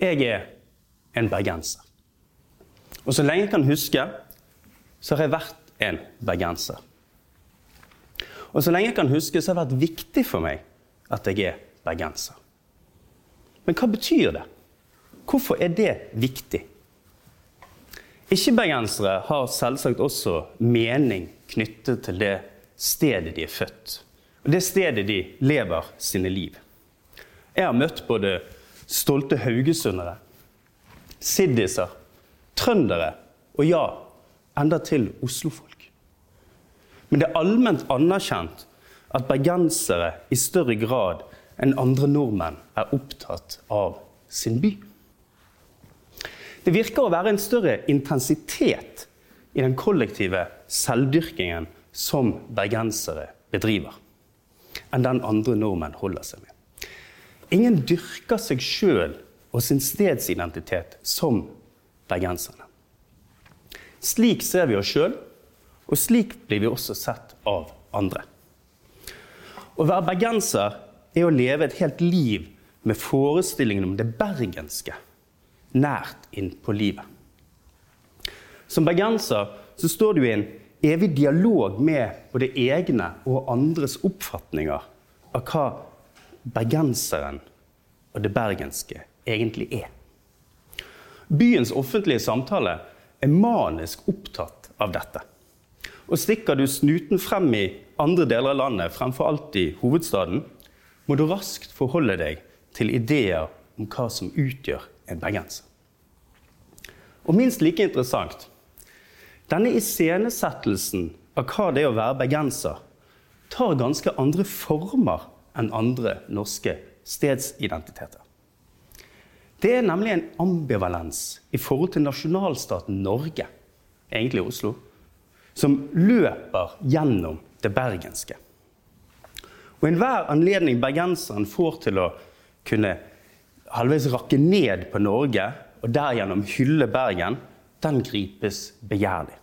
Jeg er en bergenser. Og så lenge jeg kan huske, så har jeg vært en bergenser. Og så lenge jeg kan huske, så har det vært viktig for meg at jeg er bergenser. Men hva betyr det? Hvorfor er det viktig? Ikke-bergensere har selvsagt også mening knyttet til det stedet de er født, og det stedet de lever sine liv. Jeg har møtt både stolte haugesundere, siddiser, trøndere og ja, enda til oslofolk. Men det er allment anerkjent at bergensere i større grad enn andre nordmenn er opptatt av sin by. Det virker å være en større intensitet i den kollektive selvdyrkingen som bergensere bedriver, enn den andre nordmenn holder seg med. Ingen dyrker seg sjøl og sin stedsidentitet som bergenserne. Slik ser vi oss sjøl, og slik blir vi også sett av andre. Å være bergenser er å leve et helt liv med forestillingen om det bergenske nært innpå livet. Som bergenser så står du i en evig dialog med både egne og andres oppfatninger av hva bergenseren og det bergenske egentlig er. Byens offentlige samtale er manisk opptatt av dette. Og stikker du snuten frem i andre deler av landet, fremfor alt i hovedstaden, må du raskt forholde deg til ideer om hva som utgjør en bergenser. Og minst like interessant denne iscenesettelsen av hva det er å være bergenser, tar ganske andre former enn andre norske stedsidentiteter. Det er nemlig en ambivalens i forhold til nasjonalstaten Norge, egentlig Oslo, som løper gjennom det bergenske. Og enhver anledning bergenseren får til å kunne halvveis rakke ned på Norge og derigjennom hylle Bergen, den gripes begjærlig.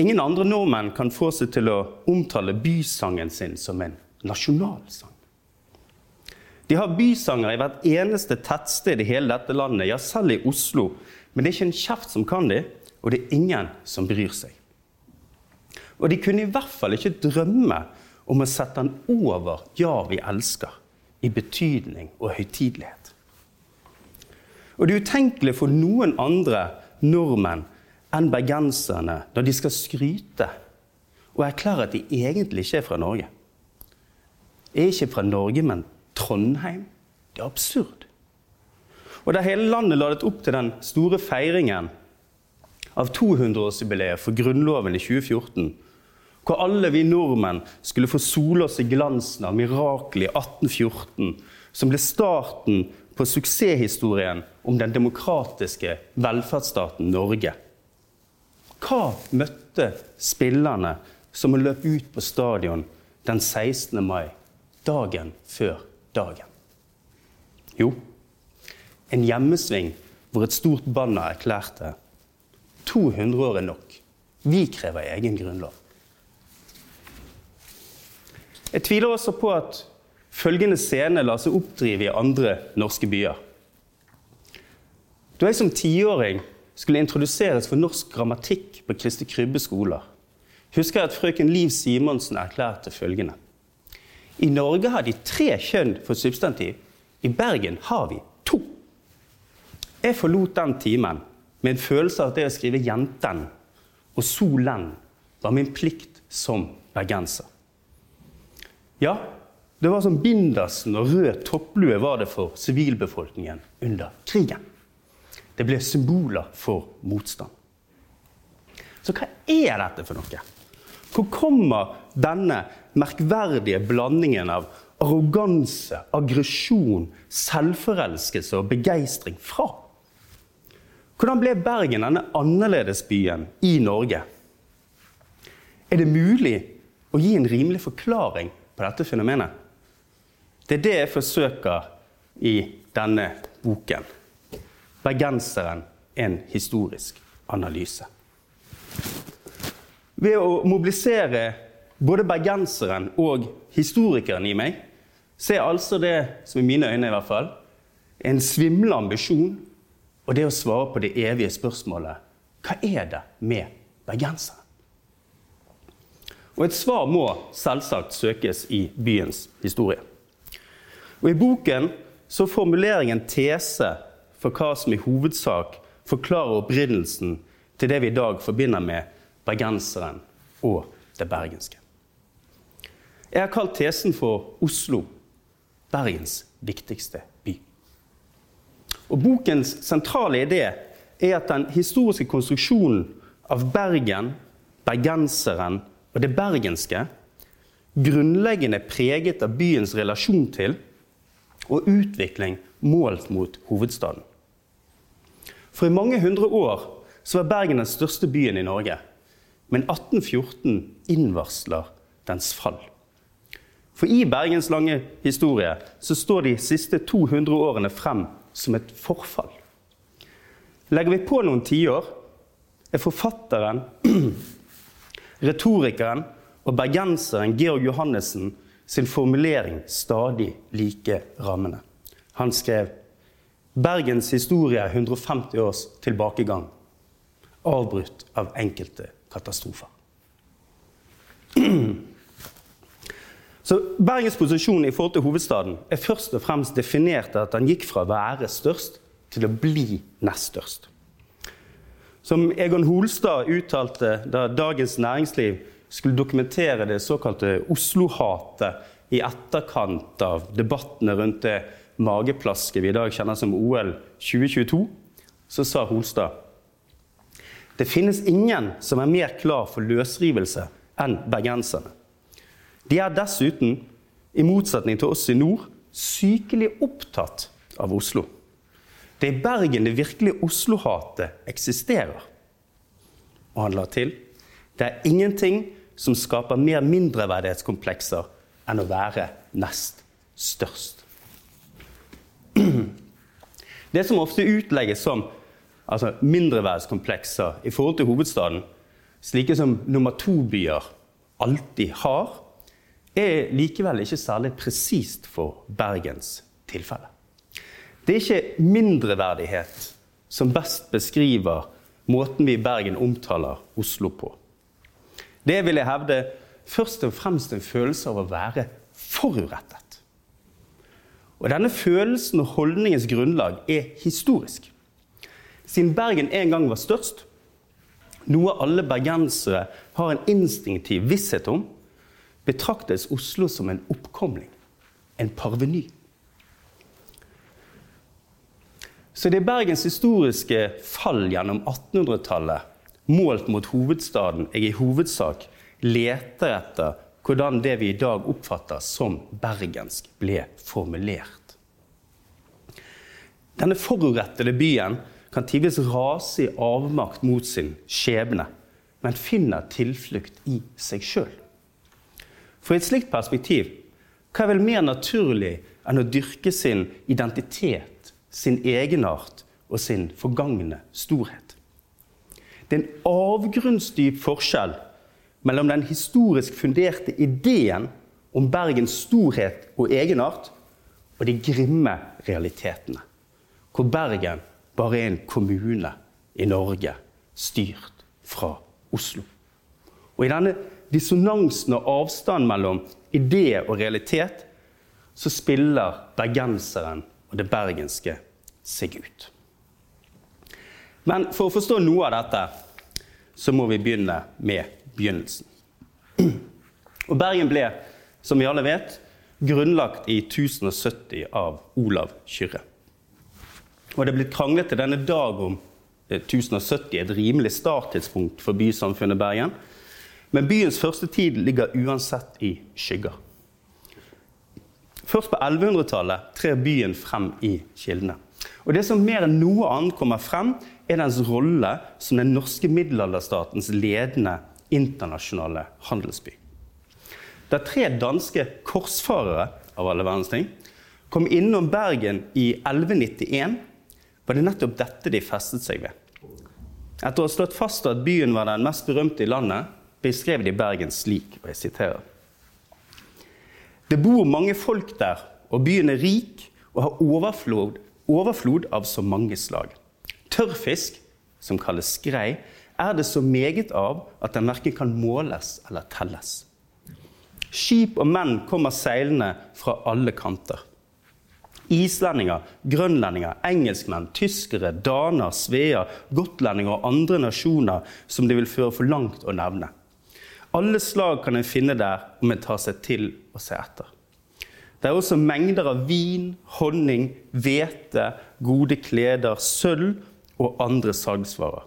Ingen andre nordmenn kan få seg til å omtale bysangen sin som en nasjonalsang. De har bysanger i hvert eneste tettsted i hele dette landet, ja, selv i Oslo. Men det er ikke en kjeft som kan de, og det er ingen som bryr seg. Og de kunne i hvert fall ikke drømme om å sette den over 'Ja, vi elsker' i betydning og høytidelighet. Og det er utenkelig for noen andre nordmenn enn bergenserne når de skal skryte og erklære at de egentlig ikke er fra Norge er ikke fra Norge, men Trondheim. Det er absurd. Og da hele landet ladet opp til den store feiringen av 200-årsjubileet for Grunnloven i 2014, hvor alle vi nordmenn skulle få sole oss i glansen av miraklet i 1814, som ble starten på suksesshistorien om den demokratiske velferdsstaten Norge. Hva møtte spillerne som løp ut på stadion den 16. mai dagen før dagen? Jo, en hjemmesving hvor et stort banner erklærte 200 år er nok. Vi krever egen grunnlov. Jeg tviler også på at følgende scene lar seg oppdrive i andre norske byer. Da jeg som tiåring skulle introduseres for norsk grammatikk på Kristi Krybbe skoler, husker jeg at frøken Liv Simonsen erklærte følgende. I Norge har de tre kjønn for substantiv. I Bergen har vi to. Jeg forlot den timen med en følelse av at det å skrive 'jenten' og 'solen' var min plikt som bergenser. Ja, det var som bindersen og rød topplue var det for sivilbefolkningen under krigen. Det ble symboler for motstand. Så hva er dette for noe? Hvor kommer denne merkverdige blandingen av arroganse, aggresjon, selvforelskelse og begeistring fra? Hvordan ble Bergen denne annerledesbyen i Norge? Er det mulig å gi en rimelig forklaring på dette fenomenet? Det er det jeg forsøker i denne boken. 'Bergenseren en historisk analyse'. Ved å mobilisere både bergenseren og historikeren i meg, så er altså det, som i mine øyne i hvert fall, en svimlende ambisjon og det å svare på det evige spørsmålet hva er det med bergenseren? Og et svar må selvsagt søkes i byens historie. Og I boken så formulerer jeg en tese for hva som i hovedsak forklarer opprinnelsen til det vi i dag forbinder med bergenseren og det bergenske. Jeg har kalt tesen for Oslo, Bergens viktigste by. Og Bokens sentrale idé er at den historiske konstruksjonen av Bergen, bergenseren og det bergenske grunnleggende preget av byens relasjon til og utvikling målt mot hovedstaden. For i mange hundre år var Bergen den største byen i Norge. Men 1814 innvarsler dens fall. For i Bergens lange historie så står de siste 200 årene frem som et forfall. Legger vi på noen tiår, er forfatteren, retorikeren og bergenseren Georg Johannessen sin formulering stadig like rammende. Han skrev Bergens historie er 150 års tilbakegang, avbrutt av enkelte katastrofer. Så Bergens posisjon i forhold til hovedstaden er først og fremst definert av at den gikk fra å være størst til å bli nest størst. Som Egon Holstad uttalte da Dagens Næringsliv skulle dokumentere det såkalte Oslo-hatet i etterkant av debattene rundt det mageplasket vi i dag kjenner som OL 2022, så sa Holstad det finnes ingen som er mer klar for løsrivelse enn bergenserne. De er dessuten, i motsetning til oss i nord, sykelig opptatt av Oslo. Det er i Bergen det virkelige Oslo-hatet eksisterer. Og han la til det er ingenting som skaper mer mindreverdighetskomplekser enn å være nest størst. Det som ofte utlegges som altså mindreverdskomplekser i forhold til hovedstaden, slike som nummer to-byer alltid har, er likevel ikke særlig presist for Bergens tilfelle. Det er ikke mindreverdighet som best beskriver måten vi i Bergen omtaler Oslo på. Det vil jeg hevde først og fremst en følelse av å være forurettet. Og Denne følelsen og holdningens grunnlag er historisk. Siden Bergen en gang var størst, noe alle bergensere har en instinktiv visshet om, betraktes Oslo som en oppkomling, en parveny. Så det er Bergens historiske fall gjennom 1800-tallet, målt mot hovedstaden, jeg i hovedsak leter etter hvordan det vi i dag oppfatter som bergensk, ble formulert. Denne forurettede byen kan tidvis rase i avmakt mot sin skjebne, men finner tilflukt i seg sjøl. For i et slikt perspektiv, hva er vel mer naturlig enn å dyrke sin identitet, sin egenart og sin forgangne storhet? Det er en avgrunnsdyp forskjell mellom den historisk funderte ideen om Bergens storhet og egenart og de grimme realitetene, hvor Bergen bare en kommune i Norge styrt fra Oslo. Og i denne dissonansen og avstanden mellom idé og realitet, så spiller bergenseren og det bergenske seg ut. Men for å forstå noe av dette, så må vi begynne med begynnelsen. Og Bergen ble, som vi alle vet, grunnlagt i 1070 av Olav Kyrre. Og det er blitt kranglet til denne dag om 1070 et rimelig starttidspunkt for bysamfunnet Bergen. Men byens første tid ligger uansett i skygger. Først på 1100-tallet trer byen frem i kildene. Og Det som mer enn noe annet kommer frem, er dens rolle som den norske middelalderstatens ledende internasjonale handelsby. Da tre danske korsfarere av alle verdens ting, kom innom Bergen i 1191, var det nettopp dette de festet seg ved. Etter å ha slått fast at byen var den mest berømte i landet, beskrev de Bergen slik, og jeg siterer. Det bor mange folk der, og byen er rik og har overflod, overflod av så mange slag. Tørrfisk, som kalles skrei, er det så meget av at den verken kan måles eller telles. Skip og menn kommer seilende fra alle kanter. Islendinger, grønlendinger, engelskmenn, tyskere, daner, sveer, gotlendinger og andre nasjoner som det vil føre for langt å nevne. Alle slag kan en finne der om en tar seg til å se etter. Det er også mengder av vin, honning, hvete, gode kleder, sølv og andre salgsvarer.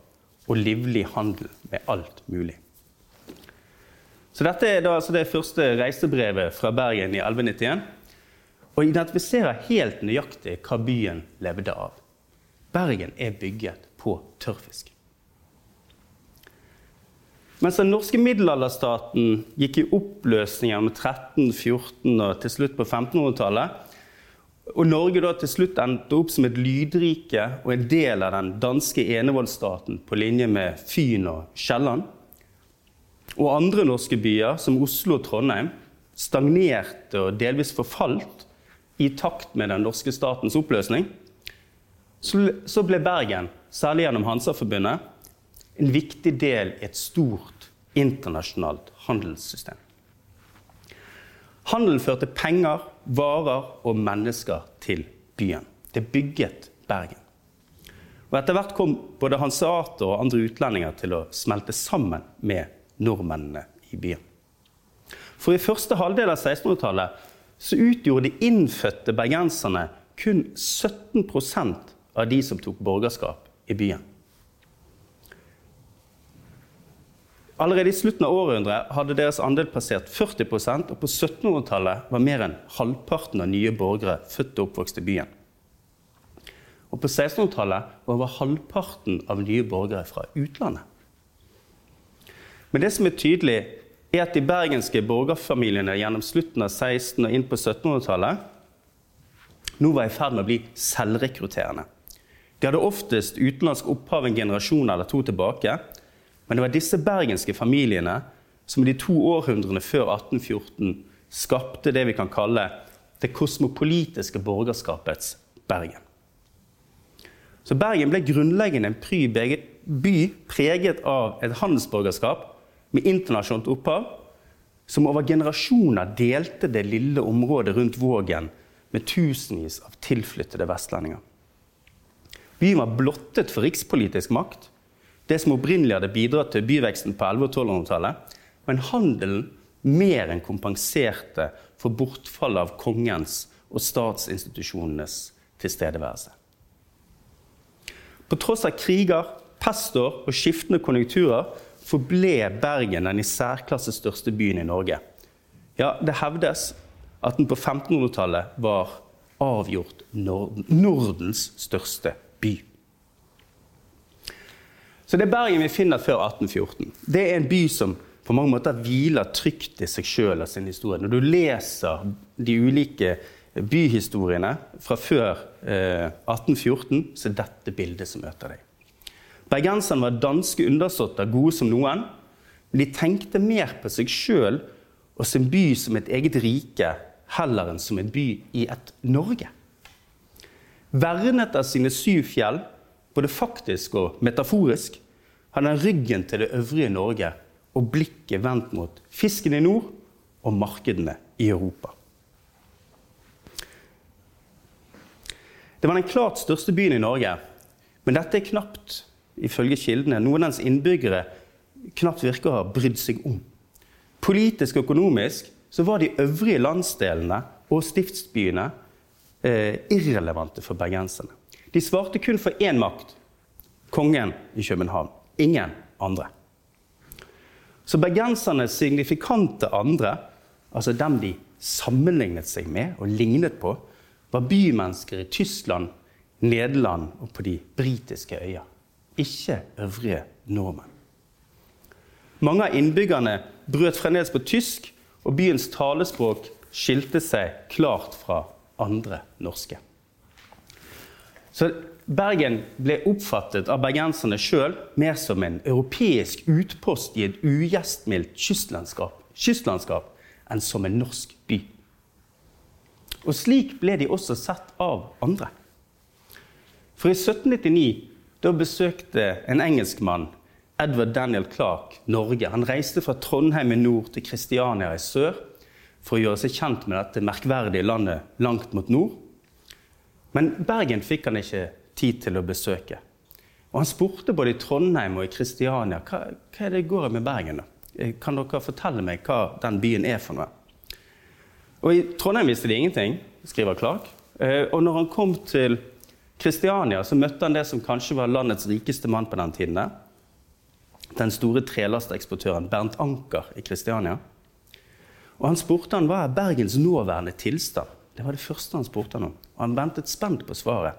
Og livlig handel med alt mulig. Så Dette er da altså det første reisebrevet fra Bergen i 1191. Og identifiserer helt nøyaktig hva byen levde av. Bergen er bygget på tørrfisk. Mens den norske middelalderstaten gikk i oppløsning gjennom 1314 og til slutt på 1500-tallet, og Norge da til slutt endte opp som et lydrike og en del av den danske enevoldsstaten på linje med Fyn og Kielland, og andre norske byer, som Oslo og Trondheim, stagnerte og delvis forfalt i takt med den norske statens oppløsning, så ble Bergen, særlig gjennom Hansaforbundet, en viktig del i et stort internasjonalt handelssystem. Handelen førte penger, varer og mennesker til byen. Det bygget Bergen. Og Etter hvert kom både hanseater og andre utlendinger til å smelte sammen med nordmennene i byen. For i første halvdel av 1600-tallet så utgjorde de innfødte bergenserne kun 17% av de som tok borgerskap i byen. Allerede i slutten av århundret hadde deres andel passert 40% og på 1700-tallet var mer enn halvparten av nye borgere født og oppvokst i byen. Og på 1600-tallet var over halvparten av nye borgere fra utlandet. Men det som er tydelig, er at de bergenske borgerfamiliene gjennom slutten av 1600- og inn på 1700-tallet nå var i ferd med å bli selvrekrutterende. De hadde oftest utenlandsk opphav en generasjon eller to tilbake. Men det var disse bergenske familiene som i de to århundrene før 1814 skapte det vi kan kalle det kosmopolitiske borgerskapets Bergen. Så Bergen ble grunnleggende en by preget av et handelsborgerskap med internasjonalt opphav, som over generasjoner delte det lille området rundt Vågen med tusenvis av tilflyttede vestlendinger. Byen var blottet for rikspolitisk makt, det som opprinnelig hadde bidratt til byveksten på 1100- og 1200-tallet, men handelen mer enn kompenserte for bortfallet av kongens og statsinstitusjonenes tilstedeværelse. På tross av kriger, pestår og skiftende konjunkturer forble Bergen den i særklasse største byen i Norge. Ja, det hevdes at den på 1500-tallet var avgjort Nordens største by. Så det er Bergen vi finner før 1814. Det er en by som på mange måter hviler trygt i seg sjøl av sin historie. Når du leser de ulike byhistoriene fra før eh, 1814, så er dette bildet som møter deg. Bergenserne var danske undersåtter, gode som noen. Men de tenkte mer på seg sjøl og sin by som et eget rike heller enn som en by i et Norge. Vernet av sine syv fjell, både faktisk og metaforisk, hadde han ryggen til det øvrige Norge og blikket vendt mot fisken i nord og markedene i Europa. Det var den klart største byen i Norge, men dette er knapt ifølge kildene, noen av dens innbyggere knapt virker å ha brydd seg om. Politisk og økonomisk så var de øvrige landsdelene og stiftsbyene eh, irrelevante for bergenserne. De svarte kun for én makt kongen i København. Ingen andre. Så bergensernes signifikante andre, altså dem de sammenlignet seg med og lignet på, var bymennesker i Tyskland, Nederland og på de britiske øyer ikke øvrige nordmenn. Mange av innbyggerne brøt fremdeles på tysk, og byens talespråk skilte seg klart fra andre norske. Så Bergen ble oppfattet av bergenserne sjøl mer som en europeisk utpost i et ugjestmildt kystlandskap, kystlandskap enn som en norsk by. Og slik ble de også sett av andre. For i 1799 da besøkte en engelskmann, Edward Daniel Clark, Norge. Han reiste fra Trondheim i nord til Kristiania i sør for å gjøre seg kjent med dette merkverdige landet langt mot nord. Men Bergen fikk han ikke tid til å besøke. Og Han spurte både i Trondheim og i Kristiania hva, hva det går med Bergen. da? Kan dere fortelle meg hva den byen er for noe? Og I Trondheim visste de ingenting, skriver Clark. Eh, og når han kom til Kristiania, så møtte han det som kanskje var landets rikeste mann på den tiden. Den store trelasteeksportøren Bernt Anker i Kristiania. Og Han spurte han hva er Bergens nåværende tilstand. Det var det første han spurte han om. Og Han ventet spent på svaret.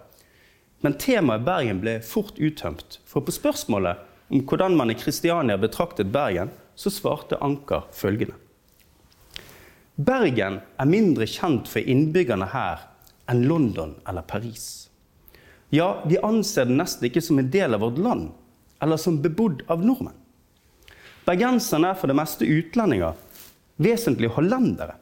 Men temaet Bergen ble fort uttømt. For på spørsmålet om hvordan man i Kristiania betraktet Bergen, så svarte Anker følgende. Bergen er mindre kjent for innbyggerne her enn London eller Paris. Ja, vi anser den nesten ikke som en del av vårt land, eller som bebodd av nordmenn. Bergenserne er for det meste utlendinger, vesentlig hollendere.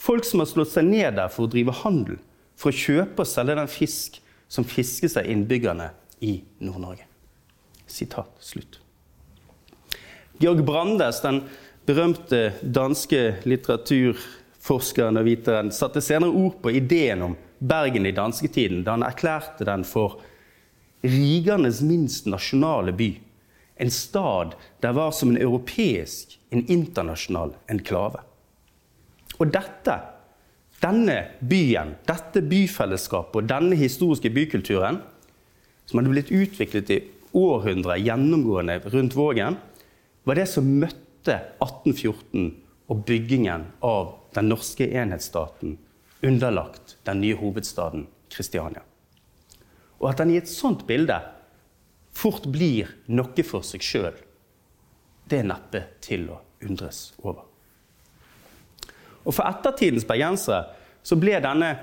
Folk som har slått seg ned der for å drive handel, for å kjøpe og selge den fisk som fiskes av innbyggerne i Nord-Norge. Sitat slutt. Georg Brandes, den berømte danske litteraturforskeren og viteren, satte senere ord på ideen om Bergen i dansketiden da han erklærte den for rigernes minst nasjonale by. En stad der var som en europeisk, en internasjonal enklave. Og dette, denne byen, dette byfellesskapet og denne historiske bykulturen, som hadde blitt utviklet i århundrer gjennomgående rundt Vågen, var det som møtte 1814 og byggingen av den norske enhetsstaten underlagt den nye hovedstaden Kristiania. Og at den i et sånt bilde fort blir noe for seg sjøl, det er neppe til å undres over. Og For ettertidens bergensere så ble denne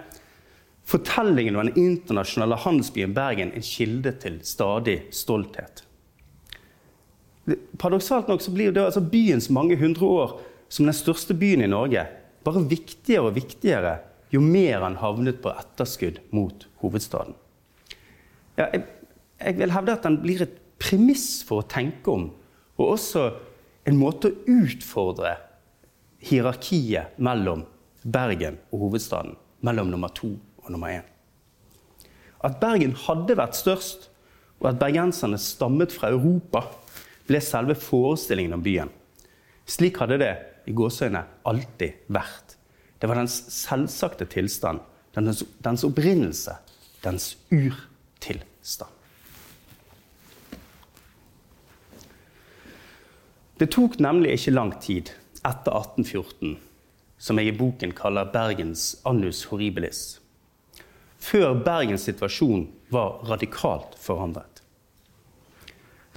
fortellingen om den internasjonale handelsbyen Bergen en kilde til stadig stolthet. Paradoksalt nok så blir det altså byens mange hundre år som den største byen i Norge bare viktigere og viktigere jo mer han havnet på etterskudd mot hovedstaden. Ja, jeg, jeg, vil hevde at den blir et premiss for å tenke om, og også en måte å utfordre hierarkiet mellom Bergen og hovedstaden, mellom nummer to og nummer én. At Bergen hadde vært størst, og at bergenserne stammet fra Europa, ble selve forestillingen om byen. Slik hadde det i gåseøyne alltid vært. Det var dens selvsagte tilstand, dens, dens opprinnelse, dens urtilstand. Det tok nemlig ikke lang tid etter 1814, som jeg i boken kaller Bergens annus horribilis, før Bergens situasjon var radikalt forandret.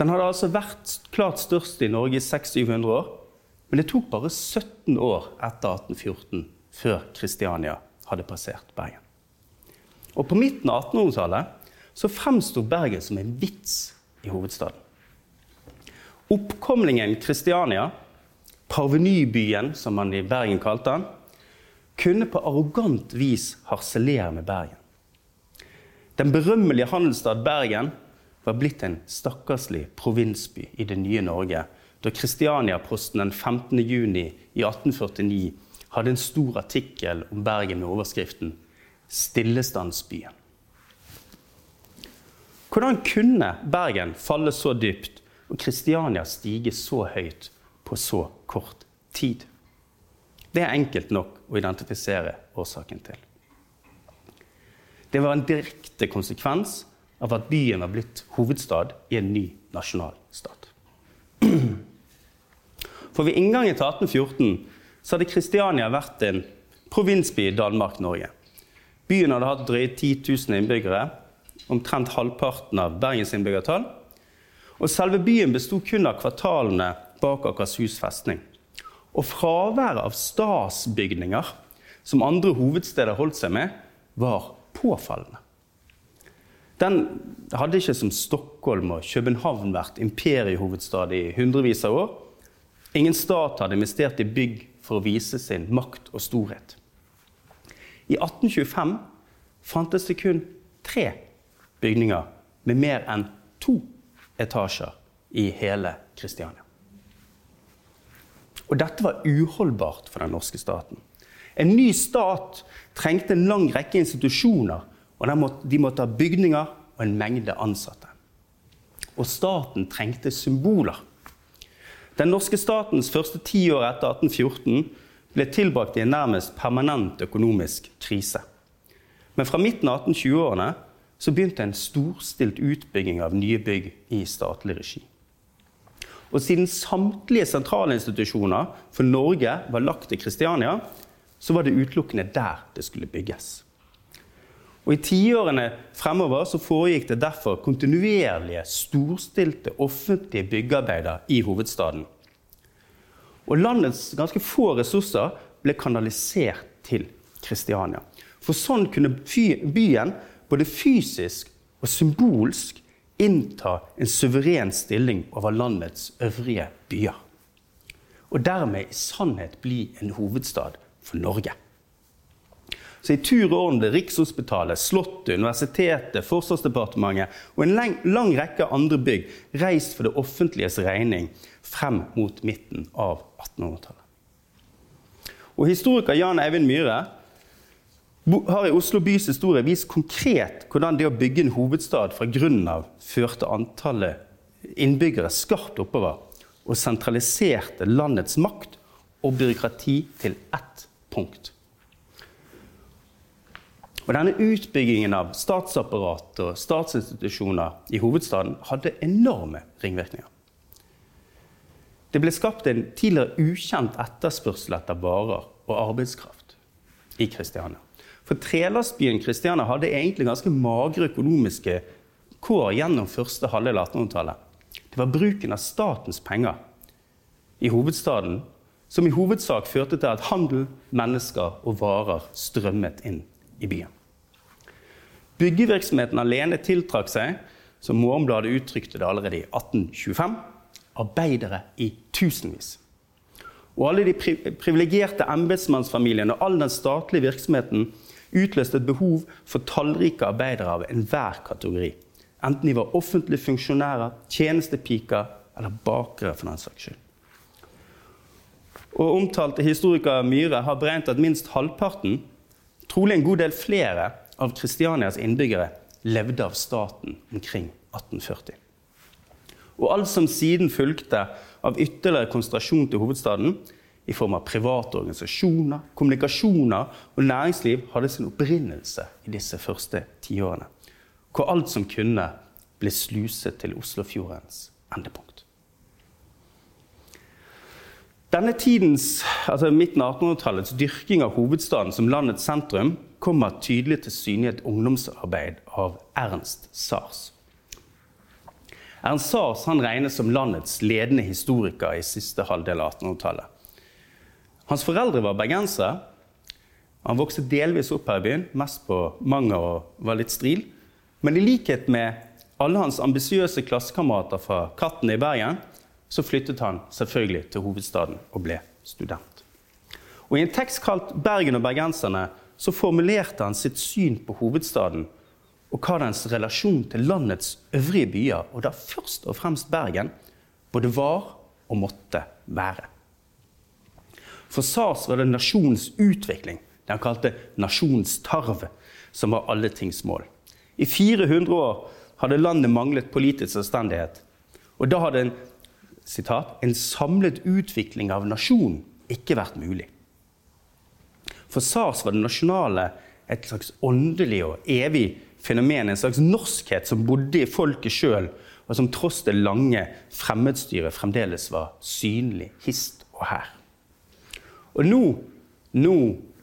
Den hadde altså vært klart størst i Norge i 600-700 år, men det tok bare 17 år etter 1814 før Kristiania hadde passert Bergen. Og På midten av 1800-tallet så fremsto Bergen som en vits i hovedstaden. Oppkomlingen Kristiania, parvenybyen som man i Bergen kalte den, kunne på arrogant vis harselere med Bergen. Den berømmelige handelsstad Bergen var blitt en stakkarslig provinsby i det nye Norge da Kristiania-posten den 15. juni i 1849 hadde en stor artikkel om Bergen med overskriften 'Stillestandsbyen'. Hvordan kunne Bergen falle så dypt og Kristiania stige så høyt på så kort tid? Det er enkelt nok å identifisere årsaken til. Det var en direkte konsekvens av at byen var blitt hovedstad i en ny nasjonalstat. For ved inngangen til 1814 så hadde Kristiania vært en provinsby i Danmark-Norge. Byen hadde hatt drøye 10 000 innbyggere, omtrent halvparten av Bergens innbyggertall. Og selve byen besto kun av kvartalene bak Akershus festning. Og fraværet av stasbygninger, som andre hovedsteder holdt seg med, var påfallende. Den hadde ikke som Stockholm og København vært imperiehovedstad i hundrevis av år. Ingen stat hadde investert i bygg for å vise sin makt og storhet. I 1825 fantes det kun tre bygninger med mer enn to etasjer i hele Kristiania. Og dette var uholdbart for den norske staten. En ny stat trengte en lang rekke institusjoner, og de måtte ha bygninger og en mengde ansatte. Og staten trengte symboler. Den norske statens første ti år etter 1814 ble tilbrakt i en nærmest permanent økonomisk krise. Men fra midten av 1820-årene så begynte en storstilt utbygging av nye bygg i statlig regi. Og siden samtlige sentrale institusjoner for Norge var lagt til Kristiania, så var det utelukkende der det skulle bygges. Og I tiårene fremover så foregikk det derfor kontinuerlige, storstilte offentlige byggearbeider i hovedstaden. Og landets ganske få ressurser ble kanalisert til Kristiania. For sånn kunne byen både fysisk og symbolsk innta en suveren stilling over landets øvrige byer. Og dermed i sannhet bli en hovedstad for Norge. Så i tur og orden ble Rikshospitalet, Slottet, Universitetet, Forsvarsdepartementet og en lang, rekke andre bygg reist for det offentliges regning frem mot midten av 1800-tallet. Og Historiker Jan Eivind Myhre har i Oslo bys historie vist konkret hvordan det å bygge en hovedstad fra grunnen av førte antallet innbyggere skarpt oppover og sentraliserte landets makt og byråkrati til ett punkt. Og denne Utbyggingen av statsapparat og statsinstitusjoner i hovedstaden hadde enorme ringvirkninger. Det ble skapt en tidligere ukjent etterspørsel etter varer og arbeidskraft i Kristiania. For trelastbyen Kristiania hadde egentlig ganske magre økonomiske kår gjennom første halvdel av 1800-tallet. Det var bruken av statens penger i hovedstaden som i hovedsak førte til at handel, mennesker og varer strømmet inn i byen. Byggevirksomheten alene tiltrakk seg, som Morgenbladet uttrykte det allerede i 1825, arbeidere i tusenvis. Og alle de privilegerte embetsmannsfamiliene og all den statlige virksomheten utløste et behov for tallrike arbeidere av enhver kategori. Enten de var offentlige funksjonærer, tjenestepiker eller bakere. for den saks skyld. Og Omtalte historiker Myhre har beregnet at minst halvparten, trolig en god del flere, av Kristianias innbyggere levde av staten omkring 1840. Og alt som siden fulgte av ytterligere konsentrasjon til hovedstaden, i form av private organisasjoner, kommunikasjoner og næringsliv hadde sin opprinnelse i disse første tiårene. Hvor alt som kunne, ble sluset til Oslofjordens endepunkt. Denne tidens, altså midten av 1800-tallets dyrking av hovedstaden som landets sentrum kommer tydelig til syne i et ungdomsarbeid av Ernst Sars. Ernst Sars regnes som landets ledende historiker i siste halvdel av 1800-tallet. Hans foreldre var bergensere. Han vokste delvis opp her i byen, mest på Manger og var litt stril. Men i likhet med alle hans ambisiøse klassekamerater fra Katten i Bergen, så flyttet han selvfølgelig til hovedstaden og ble student. Og I en tekst kalt 'Bergen og bergenserne' så formulerte han sitt syn på hovedstaden og hva dens relasjon til landets øvrige byer, og da først og fremst Bergen, både var og måtte være. For Sars var det nasjonens utvikling, det han kalte nasjonstarv, som var alle tings mål. I 400 år hadde landet manglet politisk selvstendighet. Og da hadde en, citat, en samlet utvikling av nasjonen ikke vært mulig. For Sars var det nasjonale et slags åndelig og evig fenomen, en slags norskhet som bodde i folket sjøl, og som tross det lange fremmedstyret fremdeles var synlig hist og her. Og nå, nå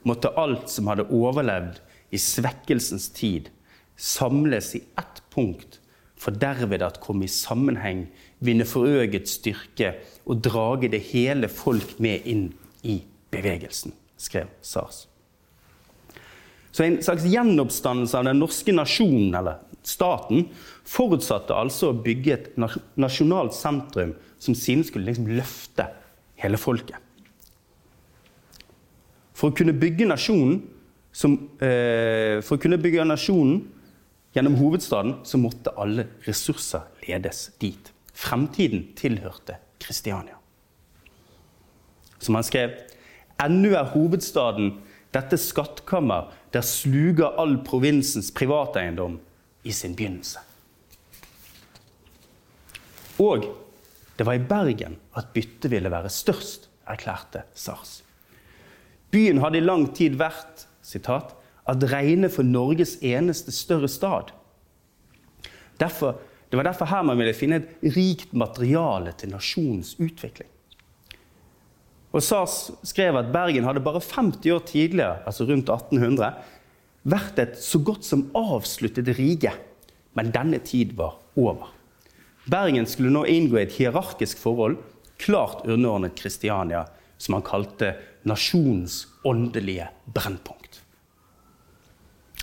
måtte alt som hadde overlevd i svekkelsens tid, samles i ett punkt, for derved at komme i sammenheng, vinne forøget styrke og drage det hele folk med inn i bevegelsen, skrev Sars. Så En slags gjenoppstandelse av den norske nasjonen, eller staten, forutsatte altså å bygge et nasjonalt sentrum som siden skulle liksom løfte hele folket. For å kunne bygge nasjonen som, eh, kunne bygge nasjonen gjennom hovedstaden, så måtte alle ressurser ledes dit. Fremtiden tilhørte Kristiania. Som han skrev Ennå er hovedstaden dette skattkammer der sluger all provinsens privateiendom i sin begynnelse. Og det var i Bergen at byttet ville være størst, erklærte Sars. Byen hadde i lang tid vært citat, at regne for Norges eneste større stad. Derfor, det var derfor her man ville finne et rikt materiale til nasjonens utvikling. Og Sars skrev at Bergen hadde bare 50 år tidligere, altså rundt 1800, vært et så godt som avsluttet rige. Men denne tid var over. Bergen skulle nå inngå i et hierarkisk forhold, klart underordnet Kristiania, som han kalte nasjonens åndelige brennpunkt.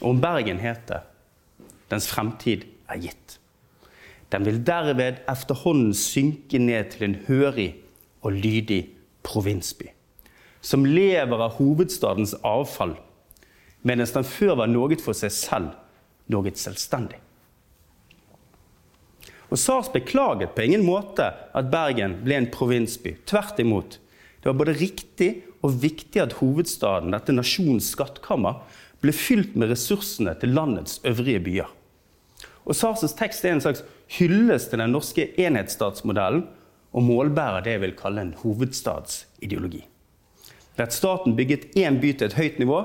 Og om Bergen heter dens fremtid er gitt. Den vil derved efterhånden synke ned til en hørig og lydig provinsby, som lever av hovedstadens avfall, mens den før var noe for seg selv, noe selvstendig. Og Sars beklaget på ingen måte at Bergen ble en provinsby. Tvert imot. Det var både riktig og viktig at hovedstaden, dette nasjonens skattkammer, ble fylt med ressursene til landets øvrige byer. Og Sars' tekst er en slags hyllest til den norske enhetsstatsmodellen og målbærer det jeg vil kalle en hovedstadsideologi. Ved at staten bygget én by til et høyt nivå,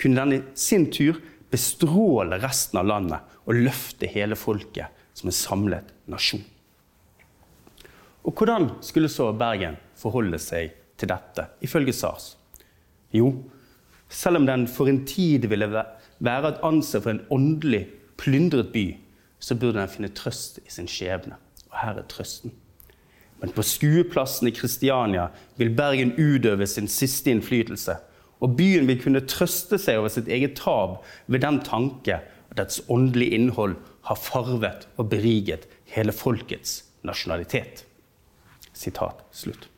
kunne den i sin tur bestråle resten av landet og løfte hele folket som en samlet nasjon. Og hvordan skulle så Bergen forholde seg til dette, ifølge SARS? Jo, selv om den for en tid ville være et anse for en åndelig plyndret by, så burde den finne trøst i sin skjebne. Og her er trøsten. Men på skueplassen i Kristiania vil Bergen utøve sin siste innflytelse. Og byen vil kunne trøste seg over sitt eget tap ved den tanke at dets åndelige innhold har farvet og beriget hele folkets nasjonalitet. Sitat slutt.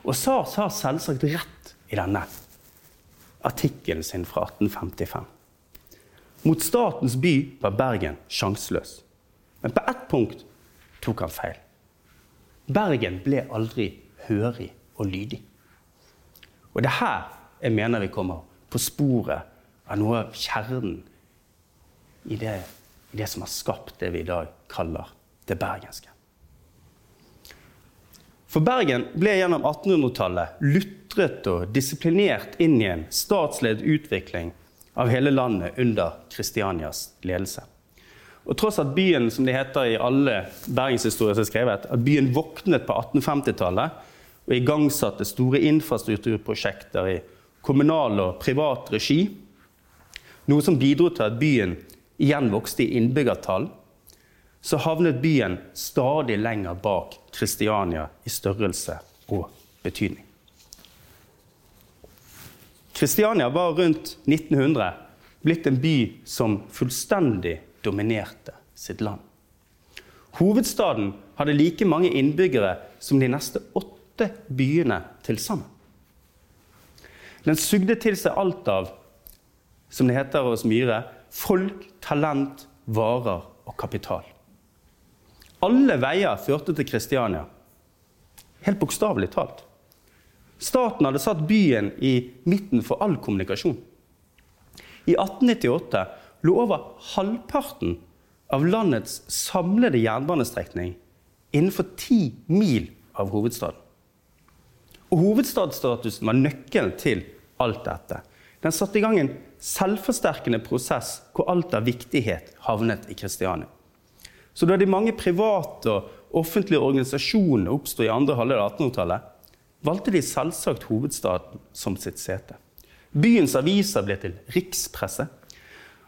Og Sars har selvsagt rett i denne artikkelen sin fra 1855. Mot statens by var Bergen sjanseløs. Men på ett punkt tok han feil. Bergen ble aldri hørig og lydig. Og det er her jeg mener vi kommer på sporet av noe av kjernen i det, i det som har skapt det vi i dag kaller det bergenske. For Bergen ble gjennom 1800-tallet lutret og disiplinert inn i en statsledet utvikling av hele landet under Kristianias ledelse. Og tross at byen, som det heter i alle bergenshistorier som er skrevet, at byen våknet på 1850-tallet og igangsatte store infrastrukturprosjekter i kommunal og privat regi, noe som bidro til at byen igjen vokste i innbyggertall, så havnet byen stadig lenger bak Kristiania i størrelse og betydning. Kristiania var rundt 1900 blitt en by som fullstendig dominerte sitt land. Hovedstaden hadde like mange innbyggere som de neste åtte byene til sammen. Den sugde til seg alt av, som det heter hos Myhre, folk, talent, varer og kapital. Alle veier førte til Kristiania. Helt bokstavelig talt. Staten hadde satt byen i midten for all kommunikasjon. I 1898 lå over halvparten av landets samlede jernbanestrekning innenfor ti mil av hovedstaden. Og Hovedstadsstatusen var nøkkelen til alt dette. Den satte i gang en selvforsterkende prosess hvor alt av viktighet havnet i Kristiania. Så da de mange private og offentlige organisasjonene oppsto i andre halvdel av 1800-tallet, valgte de selvsagt hovedstaden som sitt sete. Byens aviser ble til rikspresse.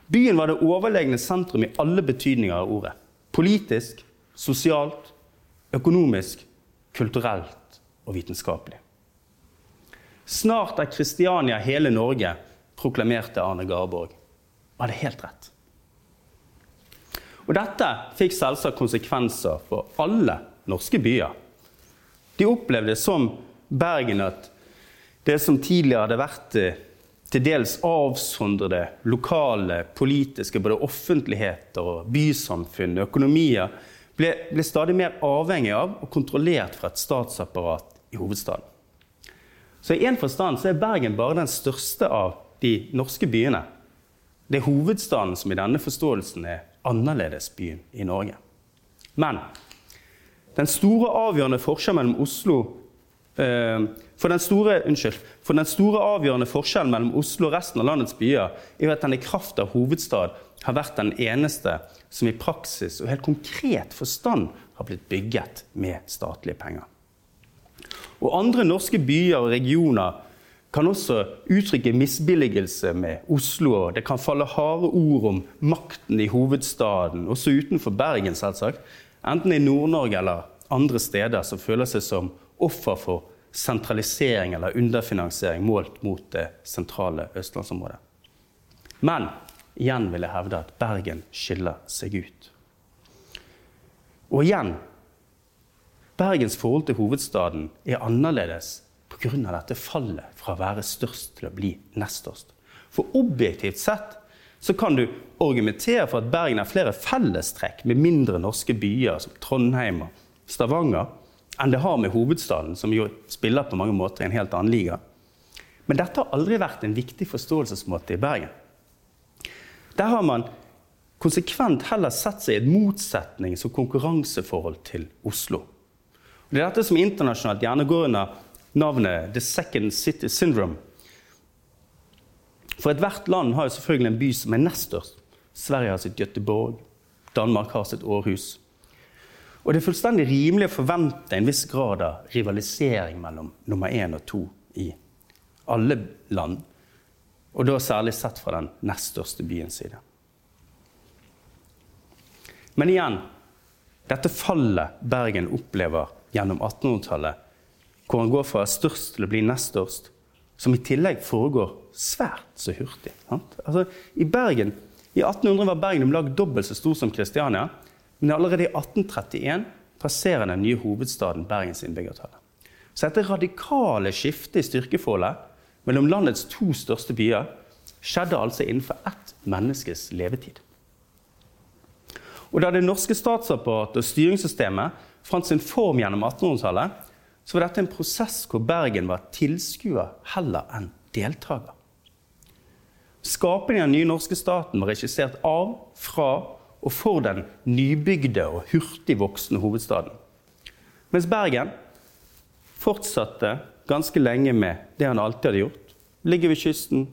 Byen var det overlegne sentrum i alle betydninger av ordet. Politisk, sosialt, økonomisk, kulturelt og vitenskapelig. Snart er Kristiania hele Norge, proklamerte Arne Garborg. Og hadde helt rett. Og dette fikk selvsagt konsekvenser for alle norske byer. De opplevde som Bergen at det som tidligere hadde vært eh, til dels avsondrede lokale, politiske både offentligheter og bysamfunn, økonomier, ble, ble stadig mer avhengig av og kontrollert fra et statsapparat i hovedstaden. Så i en forstand så er Bergen bare den største av de norske byene. Det er hovedstaden som i denne forståelsen er annerledesbyen i Norge. Men den store avgjørende forskjellen mellom Oslo for den, store, unnskyld, for den store avgjørende forskjellen mellom Oslo og resten av landets byer er at den i kraft av hovedstad har vært den eneste som i praksis og helt konkret forstand har blitt bygget med statlige penger. Og andre norske byer og regioner kan også uttrykke misbilligelse med Oslo. og Det kan falle harde ord om makten i hovedstaden, også utenfor Bergen, selvsagt. Enten i Nord-Norge eller andre steder som føler seg som offer for sentralisering eller underfinansiering målt mot det sentrale østlandsområdet. Men igjen vil jeg hevde at Bergen skiller seg ut. Og igjen Bergens forhold til hovedstaden er annerledes pga. dette fallet fra å være størst til å bli nest størst. For objektivt sett så kan du argumentere for at Bergen har flere fellestrekk med mindre norske byer som Trondheim og Stavanger enn det har med hovedstaden, som jo spiller på mange måter i en helt annen liga. Men dette har aldri vært en viktig forståelsesmåte i Bergen. Der har man konsekvent heller sett seg i et motsetnings- og konkurranseforhold til Oslo. Det er dette som internasjonalt gjerne går under navnet 'The Second City Syndrome'. For ethvert land har jo selvfølgelig en by som er nest størst. Sverige har sitt Göteborg, Danmark har sitt Århus. Og det er fullstendig rimelig å forvente en viss grad av rivalisering mellom nummer én og to i alle land. Og da særlig sett fra den nest største byens side. Men igjen dette fallet Bergen opplever gjennom 1800-tallet, hvor han går fra størst til å bli nest størst, som i tillegg foregår svært så hurtig. Altså, I Bergen, i 1800 var Bergen om lag dobbelt så stor som Kristiania, men allerede i 1831 passerer den nye hovedstaden Bergens innbyggertall. Så dette radikale skiftet i styrkeforholdet mellom landets to største byer skjedde altså innenfor ett menneskes levetid. Og Da det norske statsapparatet og styringssystemet fant sin form gjennom 1800-tallet, så var dette en prosess hvor Bergen var tilskuer heller enn deltaker. Skapingen av den nye norske staten var regissert av, fra og for den nybygde og hurtig voksende hovedstaden. Mens Bergen fortsatte ganske lenge med det han alltid hadde gjort. Ligger ved kysten,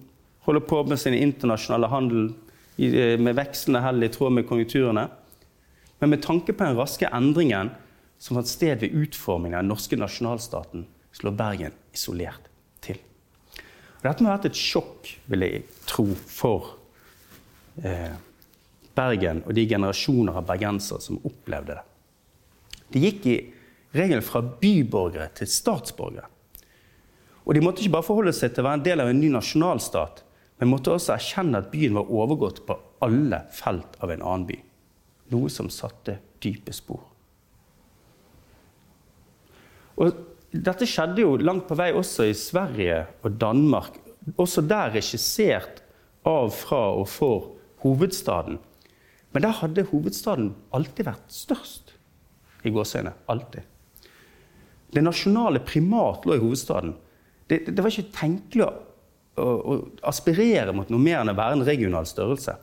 holder på med sin internasjonale handel eh, med vekslende hell i tråd med konjunkturene. Men med tanke på den raske endringen som fant sted ved utformingen av den norske nasjonalstaten, slår Bergen isolert til. Og dette må ha vært et sjokk, vil jeg tro, for eh, Bergen og de generasjoner av bergensere som opplevde det. De gikk i regelen fra byborgere til statsborgere. Og de måtte ikke bare forholde seg til å være en del av en ny nasjonalstat, men måtte også erkjenne at byen var overgått på alle felt av en annen by. Noe som satte dype spor. Og dette skjedde jo langt på vei også i Sverige og Danmark. Også der regissert av, fra og for hovedstaden. Men der hadde hovedstaden alltid vært størst. I gåseøyne. Alltid. Det nasjonale primat lå i hovedstaden. Det, det var ikke tenkelig å, å, å, aspirere mot noe mer enn å være en regional størrelse.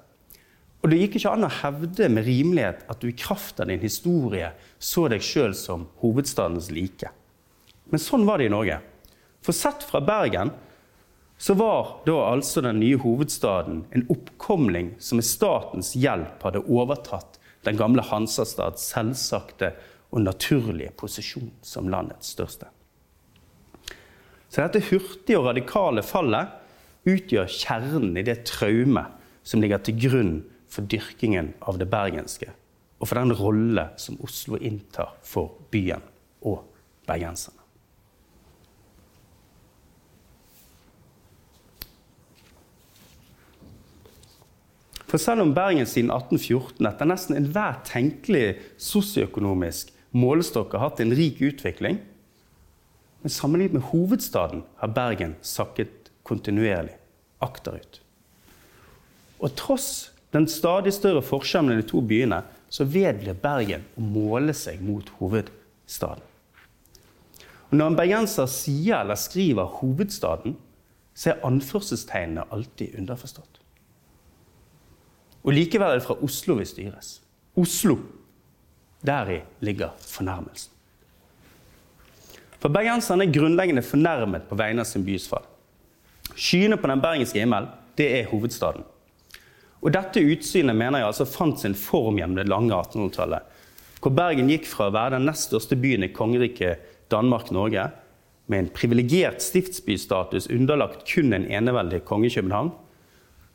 Og det gikk ikke an å hevde med rimelighet at du i kraft av din historie så deg sjøl som hovedstadens like. Men sånn var det i Norge. For sett fra Bergen så var da altså den nye hovedstaden en oppkomling som med statens hjelp hadde overtatt den gamle Hansastads selvsagte og naturlige posisjon som landets største. Så dette hurtige og radikale fallet utgjør kjernen i det traumet som ligger til grunn for dyrkingen av det bergenske, og for den rolle som Oslo inntar for byen og bergenserne. For selv om Bergen siden 1814 etter nesten enhver tenkelig sosioøkonomisk målestokk har hatt en rik utvikling, men sammenlignet med hovedstaden har Bergen sakket kontinuerlig akterut. Og tross den stadig større forskjellen mellom de to byene, så vedblir Bergen å måle seg mot hovedstaden. Og når en bergenser sier eller skriver 'hovedstaden', så er anførselstegnene alltid underforstått. Og likevel er det fra Oslo vi styres. Oslo. Deri ligger fornærmelsen. For bergenserne er grunnleggende fornærmet på vegne av sin bys fall. Skyene på den bergenske himmel, det er hovedstaden. Og dette utsynet mener jeg altså fant sin form gjennom det lange 1800-tallet. Hvor Bergen gikk fra å være den nest største byen i kongeriket Danmark-Norge, med en privilegert stiftsbystatus underlagt kun en eneveldig konge København,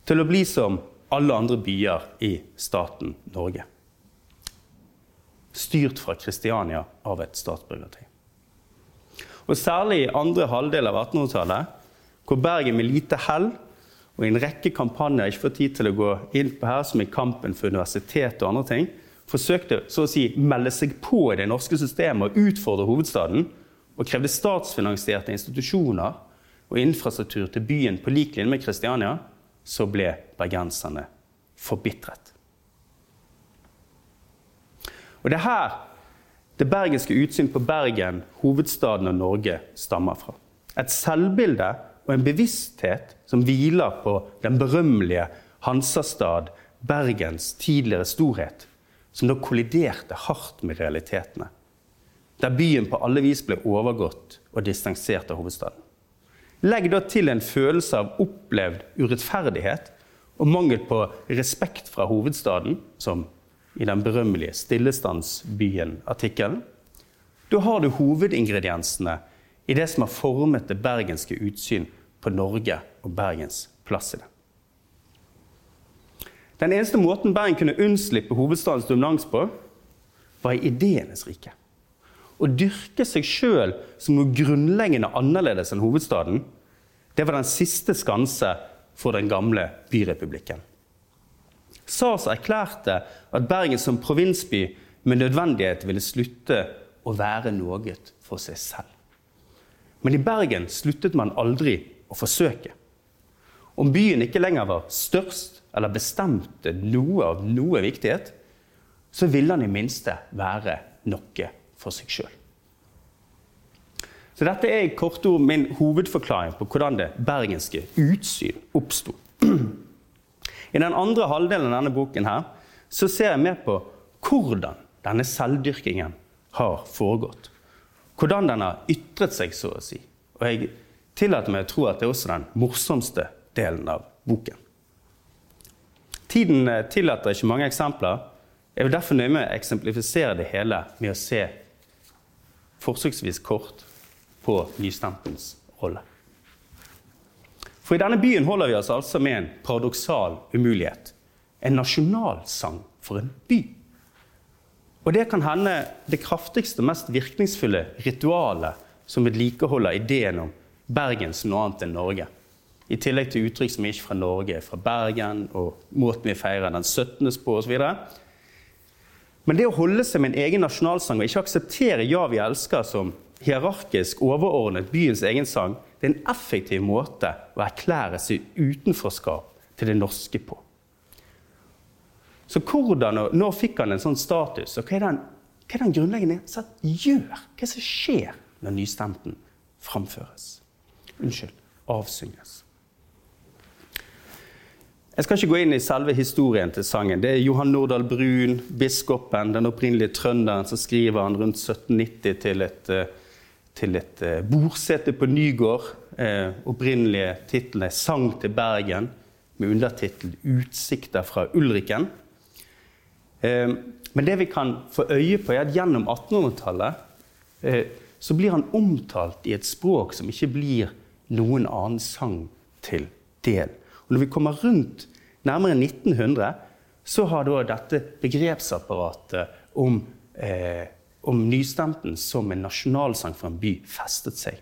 til å bli som alle andre byer i staten Norge. Styrt fra Kristiania av et statsbyråkrati. Og særlig i andre halvdel av 1800-tallet, hvor Bergen med lite hell og i en rekke kampanjer ikke får tid til å gå inn på her, som i kampen for universitet og andre ting, forsøkte så å si melde seg på i det norske systemet og utfordre hovedstaden, og krevde statsfinansierte institusjoner og infrastruktur til byen på lik linje med Kristiania, så ble bergenserne forbitret. Og det er her det bergenske utsyn på Bergen, hovedstaden og Norge, stammer fra. Et selvbilde og en bevissthet som hviler på den berømmelige Hansastad, Bergens tidligere storhet, som da kolliderte hardt med realitetene. Der byen på alle vis ble overgått og distansert av hovedstaden. Legg da til en følelse av opplevd urettferdighet og mangel på respekt fra hovedstaden, som i den berømmelige Stillestandsbyen-artikkelen. Da har du hovedingrediensene i det som har formet det bergenske utsyn på Norge og Bergens plass i det. Den eneste måten Bergen kunne unnslippe hovedstadens dominans på, var i ideenes rike. Å dyrke seg sjøl som noe grunnleggende annerledes enn hovedstaden, det var den siste skanse for den gamle byrepublikken. Sars erklærte at Bergen som provinsby med nødvendighet ville slutte å være noe for seg selv. Men i Bergen sluttet man aldri å forsøke. Om byen ikke lenger var størst eller bestemte noe av noe viktighet, så ville den i minste være noe for seg sjøl. Så dette er i korte ord min hovedforklaring på hvordan det bergenske utsyn oppsto. I den andre halvdelen av denne boken her, så ser jeg mer på hvordan denne selvdyrkingen har foregått. Hvordan den har ytret seg, så å si. Og jeg tillater meg å tro at det er også den morsomste delen av boken. Tiden eh, tillater ikke mange eksempler. Jeg vil derfor nøye meg å eksemplifisere det hele med å se forsøksvis kort på nystempens rolle. For i denne byen holder vi oss altså med en paradoksal umulighet. En nasjonalsang for en by. Og det kan hende det kraftigste og mest virkningsfulle ritualet som vedlikeholder ideen om Bergen som noe annet enn Norge. I tillegg til uttrykk som er ikke fra Norge, fra Bergen, og måten vi feirer den 17. på osv. Men det å holde seg med en egen nasjonalsang og ikke akseptere 'Ja, vi elsker' som hierarkisk overordnet byens egen sang, det er en effektiv måte å erklære seg utenforskap til det norske på. Så hvordan og når fikk han en sånn status? Og hva er den, hva er den grunnleggende sett gjør? Hva er det som skjer når nystemten framføres? Unnskyld avsynges. Jeg skal ikke gå inn i selve historien til sangen. Det er Johan Nordahl Brun, biskopen, den opprinnelige trønderen, som skriver han rundt 1790 til et uh, til et eh, bordsete på Nygård. Eh, opprinnelige tittelen er 'Sang til Bergen', med undertittel 'Utsikter fra Ulriken'. Eh, men det vi kan få øye på, er at gjennom 1800-tallet eh, så blir han omtalt i et språk som ikke blir noen annen sang til del. Og når vi kommer rundt nærmere 1900, så har da dette begrepsapparatet om eh, om nystemten som en nasjonalsang for en by festet seg.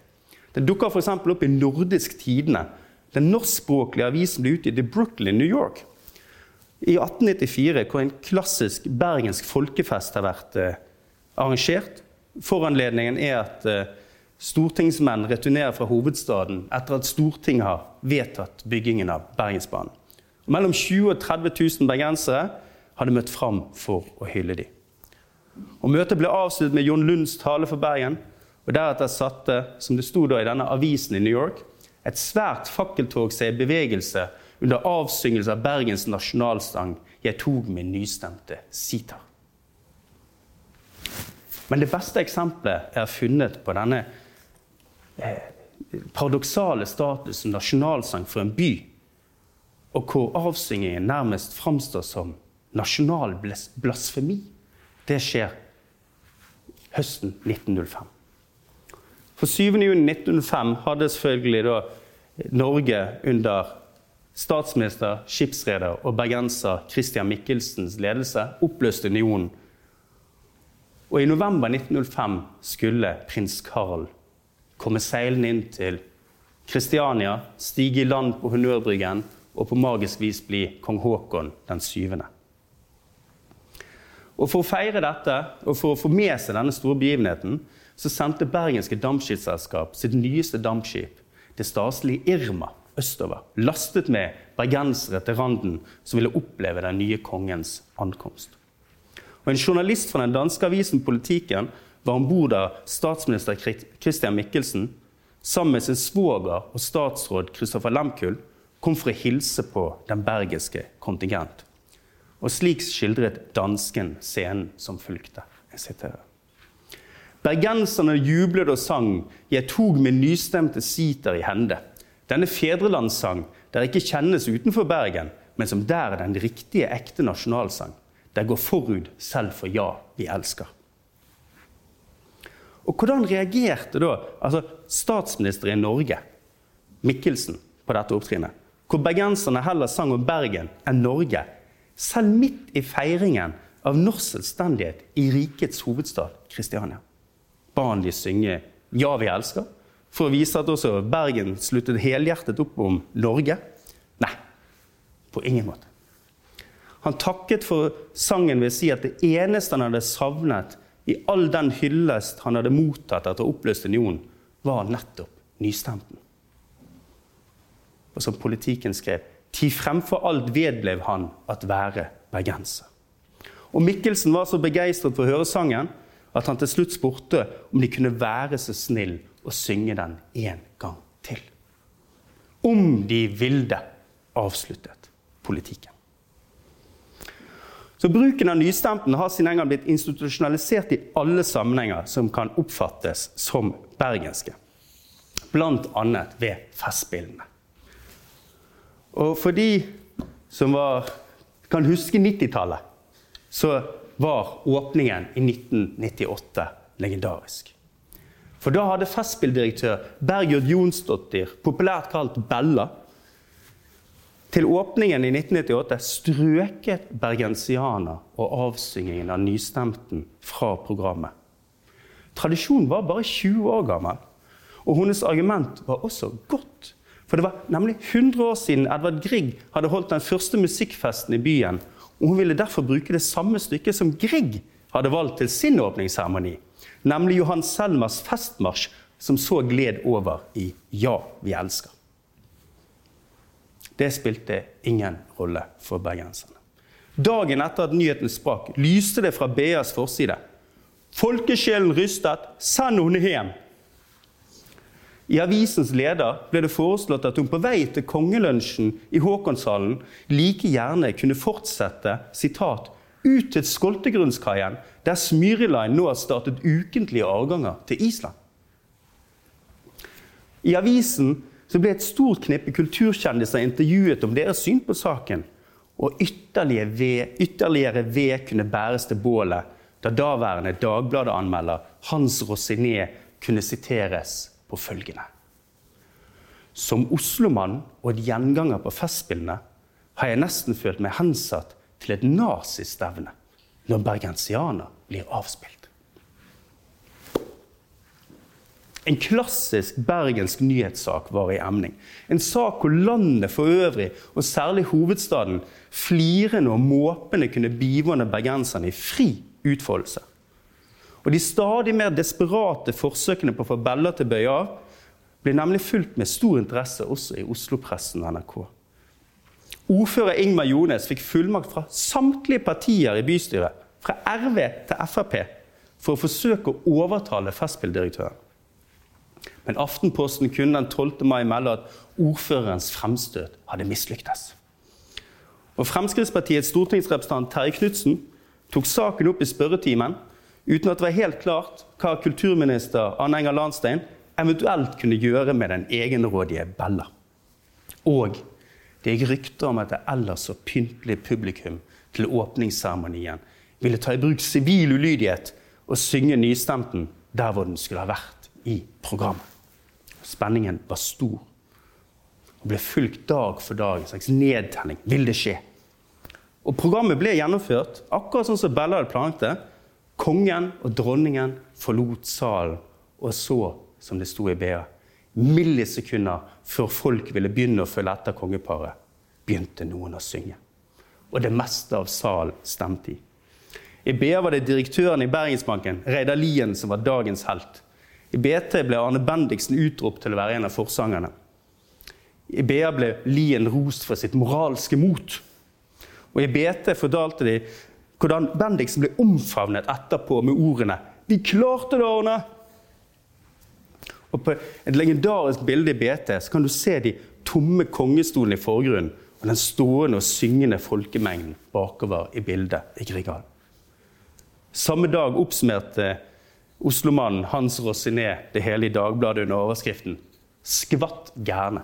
Den dukker f.eks. opp i Nordisk Tidende, den norskspråklige avisen ble utgitt i Brooklyn, New York. I 1894, hvor en klassisk bergensk folkefest har vært eh, arrangert. Foranledningen er at eh, stortingsmenn returnerer fra hovedstaden etter at Stortinget har vedtatt byggingen av Bergensbanen. Og mellom 20 og 30 000 bergensere hadde møtt fram for å hylle dem. Og Møtet ble avsluttet med Jon Lunds tale for Bergen. og Deretter satte, som det sto da i denne avisen i New York, et svært fakkeltog seg i bevegelse under avsyngelse av Bergens nasjonalsang 'Jeg tok min nystemte sitar'. Men det beste eksempelet har funnet på denne eh, paradoksale statusen nasjonalsang for en by, og hvor avsyngingen nærmest framstår som nasjonal blasfemi, det skjer høsten 1905. For 7.6.1905 hadde selvfølgelig da Norge under statsminister, skipsreder og bergenser Christian Michelsens ledelse oppløst unionen. Og I november 1905 skulle prins Karl komme seilende inn til Kristiania, stige i land på Honnørbryggen og på magisk vis bli kong Haakon den syvende. Og For å feire dette og for å få med seg denne store begivenheten så sendte Bergenske Dampskipsselskap sitt nyeste dampskip, det staselige Irma, østover, lastet med bergensere til randen som ville oppleve den nye kongens ankomst. Og En journalist fra den danske avisen Politikken var om bord der statsminister Christian Michelsen sammen med sin svoger og statsråd Kristoffer Lemkuhl kom for å hilse på den bergiske kontingent. Og slik skildret dansken scenen som fulgte. Jeg siterer. Bergenserne jublet og sang 'Jeg tog min nystemte siter i hende'. Denne fedrelandssang der ikke kjennes utenfor Bergen, men som der er den riktige, ekte nasjonalsang. Der går forut selv for 'Ja, vi elsker'. Og Hvordan reagerte da altså statsminister i Norge, Mikkelsen, på dette opptrinnet? Hvor bergenserne heller sang om Bergen enn Norge selv midt i feiringen av norsk selvstendighet i rikets hovedstad Kristiania. Ba han de synge 'Ja, vi elsker', for å vise at også Bergen sluttet helhjertet opp om Norge? Nei, på ingen måte. Han takket for sangen ved å si at det eneste han hadde savnet i all den hyllest han hadde mottatt etter å oppløst unionen, var nettopp nystemten. Og som politikken skrev Ti fremfor alt vedblev han at være bergenser. Og Mikkelsen var så begeistret for å høre sangen at han til slutt spurte om de kunne være så snill å synge den en gang til. Om de ville, avsluttet politikken. Så Bruken av nystemten har sin en gang blitt institusjonalisert i alle sammenhenger som kan oppfattes som bergenske, bl.a. ved Festspillene. Og for de som var, kan huske 90-tallet, så var åpningen i 1998 legendarisk. For da hadde Festspilldirektør Bergjord Jonsdottir, populært kalt Bella, til åpningen i 1998 strøket bergensianer og avsyngingen av nystemten fra programmet. Tradisjonen var bare 20 år gammel, og hennes argument var også godt. For det var nemlig 100 år siden Edvard Grieg hadde holdt den første musikkfesten i byen. Og hun ville derfor bruke det samme stykket som Grieg hadde valgt til sin åpningsseremoni. Nemlig Johan Selmers festmarsj, som så gled over i Ja, vi elsker. Det spilte ingen rolle for bergenserne. Dagen etter at nyheten sprak, lyste det fra BAs forside. Folkesjelen rystet, send henne hjem! I avisens leder ble det foreslått at hun på vei til kongelunsjen i Håkonshallen like gjerne kunne fortsette sitat, ut til Skoltegrunnskaien, der Smyriline nå har startet ukentlige avganger til Island. I avisen ble et stort knippe kulturkjendiser intervjuet om deres syn på saken. Og ytterligere ved, ytterligere ved kunne bæres til bålet da daværende Dagbladet-anmelder Hans Rosiné kunne siteres på følgende. Som oslomann og et gjenganger på Festspillene har jeg nesten følt meg hensatt til et nazistevne når bergensianer blir avspilt. En klassisk bergensk nyhetssak var i emning. En sak hvor landet for øvrig, og særlig hovedstaden, flirende og måpende kunne bivåne bergenserne i fri utfoldelse. Og de stadig mer desperate forsøkene på å få Bella til å bøye av ble nemlig fulgt med stor interesse også i Oslo-pressen og NRK. Ordfører Ingmar Jones fikk fullmakt fra samtlige partier i bystyret, fra RV til Frp, for å forsøke å overtale Festspilldirektøren. Men Aftenposten kunne den 12. mai melde at ordførerens fremstøt hadde mislyktes. Og Fremskrittspartiets stortingsrepresentant Terje Knutsen tok saken opp i spørretimen uten at det var helt klart hva kulturminister Anne Enger Landstein eventuelt kunne gjøre med den egenrådige Bella. Og det gikk rykter om at det ellers så pyntelige publikum til åpningsseremonien ville ta i bruk sivil ulydighet og synge nystemten der hvor den skulle ha vært i programmet. Spenningen var stor og ble fulgt dag for dag. En slags nedtelling. Vil det skje? Og programmet ble gjennomført akkurat sånn som Bella hadde planlagt det. Kongen og dronningen forlot salen og så som det sto i BA. Millisekunder før folk ville begynne å følge etter kongeparet, begynte noen å synge. Og det meste av salen stemte i. I BA var det direktøren i Bergensbanken, Reidar Lien, som var dagens helt. I BT ble Arne Bendiksen utropt til å være en av forsangerne. I BA ble Lien rost for sitt moralske mot. Og I BT fortalte de hvordan Bendiksen ble omfavnet etterpå med ordene 'Vi klarte det, Arne!' Og På et legendarisk bilde i BT kan du se de tomme kongestolene i forgrunnen og den stående og syngende folkemengden bakover i bildet i Grieghallen. Samme dag oppsummerte oslomannen Hans Rossiné det hele i Dagbladet under overskriften 'Skvatt gærne'.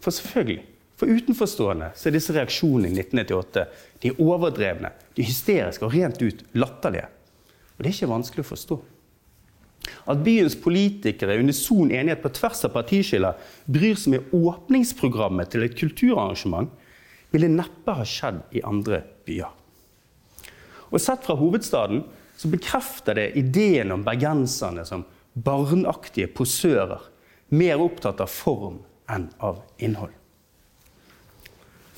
For selvfølgelig, for utenforstående så er disse reaksjonene i 1998 de er overdrevne, de er hysteriske og rent ut latterlige. Og det er ikke vanskelig å forstå. At byens politikere i unison enighet på tvers av partiskiller bryr seg med åpningsprogrammet til et kulturarrangement, ville neppe ha skjedd i andre byer. Og Sett fra hovedstaden så bekrefter det ideen om bergenserne som barnaktige posører, mer opptatt av form enn av innhold.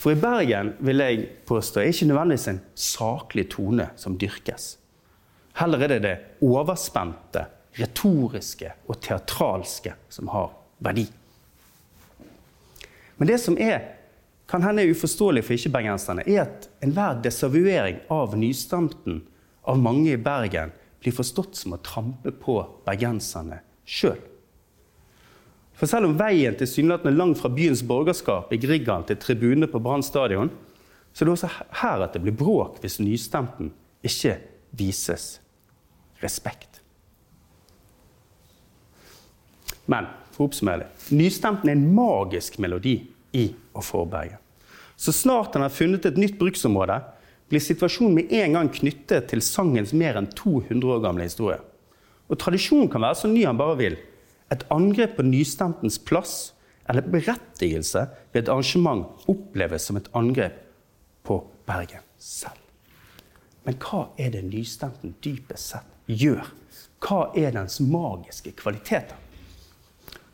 For i Bergen vil jeg påstå, er ikke nødvendigvis en saklig tone som dyrkes. Heller er det det overspente retoriske og teatralske som har verdi. Men det som er, kan hende er uforståelig for ikke-bergenserne, er at enhver desavuering av nystamten av mange i Bergen blir forstått som å trampe på bergenserne sjøl. For selv om veien tilsynelatende langt fra byens borgerskap i Grieghallen til tribunene på Brann stadion, så er det også her at det blir bråk hvis nystemten ikke vises respekt. Men for å oppsummere nystemten er en magisk melodi i og forberge. Så snart en har funnet et nytt bruksområde, blir situasjonen med en gang knyttet til sangens mer enn 200 år gamle historie. Og tradisjonen kan være så ny han bare vil. Et angrep på nystemtens plass eller berettigelse ved et arrangement oppleves som et angrep på Bergen selv. Men hva er det nystemten dypest sett gjør? Hva er dens magiske kvaliteter?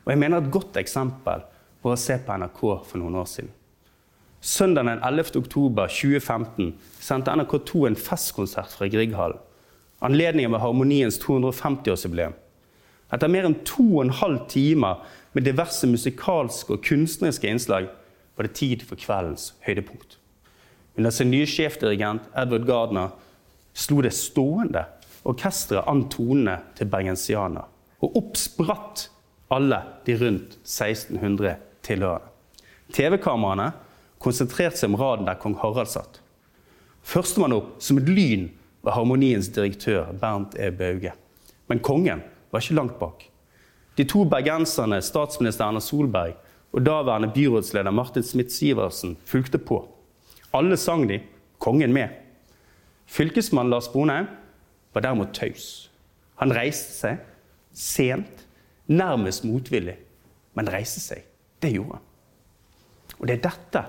Og jeg mener Et godt eksempel på å se på NRK for noen år siden. Søndag den 11. oktober 2015 sendte NRK2 en festkonsert fra Grieghallen. Anledningen var Harmoniens 250-årsjubileum. Etter mer enn to og en halv timer med diverse musikalske og kunstneriske innslag var det tid for kveldens høydepunkt. Under sin nye sjefdirigent Edward Gardner slo det stående orkesteret an tonene til bergensianer. Og opp spratt alle de rundt 1600 tilhørende. TV-kameraene konsentrerte seg om raden der kong Harald satt. Førstemann opp som et lyn var Harmoniens direktør Bernt E. Bauge. Men kongen var ikke langt bak. De to bergenserne, statsminister Erna Solberg og daværende byrådsleder Martin Smith-Sivertsen, fulgte på. Alle sang de, kongen med. Fylkesmann Lars Bonheim var derimot taus. Han reiste seg sent nærmest motvillig, men reiste seg. Det gjorde han. Og det er dette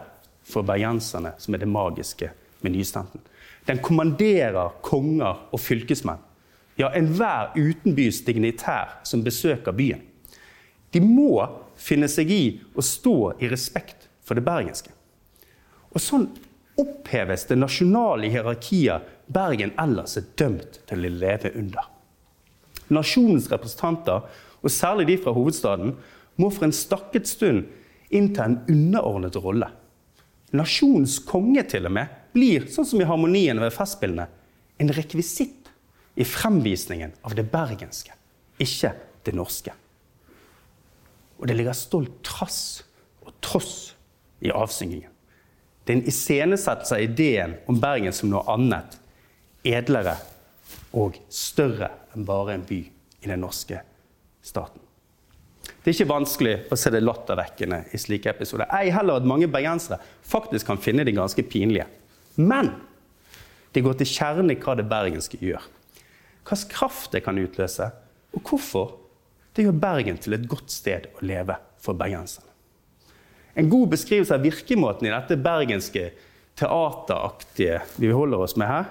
for bergenserne som er det magiske med nystenten. Den kommanderer konger og fylkesmenn. Ja, enhver utenbys dignitær som besøker byen. De må finne seg i å stå i respekt for det bergenske. Og sånn oppheves det nasjonale hierarkiet Bergen ellers er dømt til å leve under. Nasjonens representanter og særlig de fra hovedstaden, må for en stakket stund innta en underordnet rolle. Nasjonens konge til og med blir, sånn som i harmonien ved Festspillene, en rekvisitt i fremvisningen av det bergenske, ikke det norske. Og det ligger stolt trass og tross i avsyngingen. Det er en iscenesettelse av ideen om Bergen som noe annet, edlere og større enn bare en by i den norske staten. Det er ikke vanskelig å se det lattervekkende i slike episoder. Ei heller at mange bergensere faktisk kan finne de ganske pinlige. Men det går til kjernen i hva det bergenske gjør. Hvilken kraft det kan utløse, og hvorfor det gjør Bergen til et godt sted å leve for bergenserne. En god beskrivelse av virkemåten i dette bergenske teateraktige vi holder oss med her,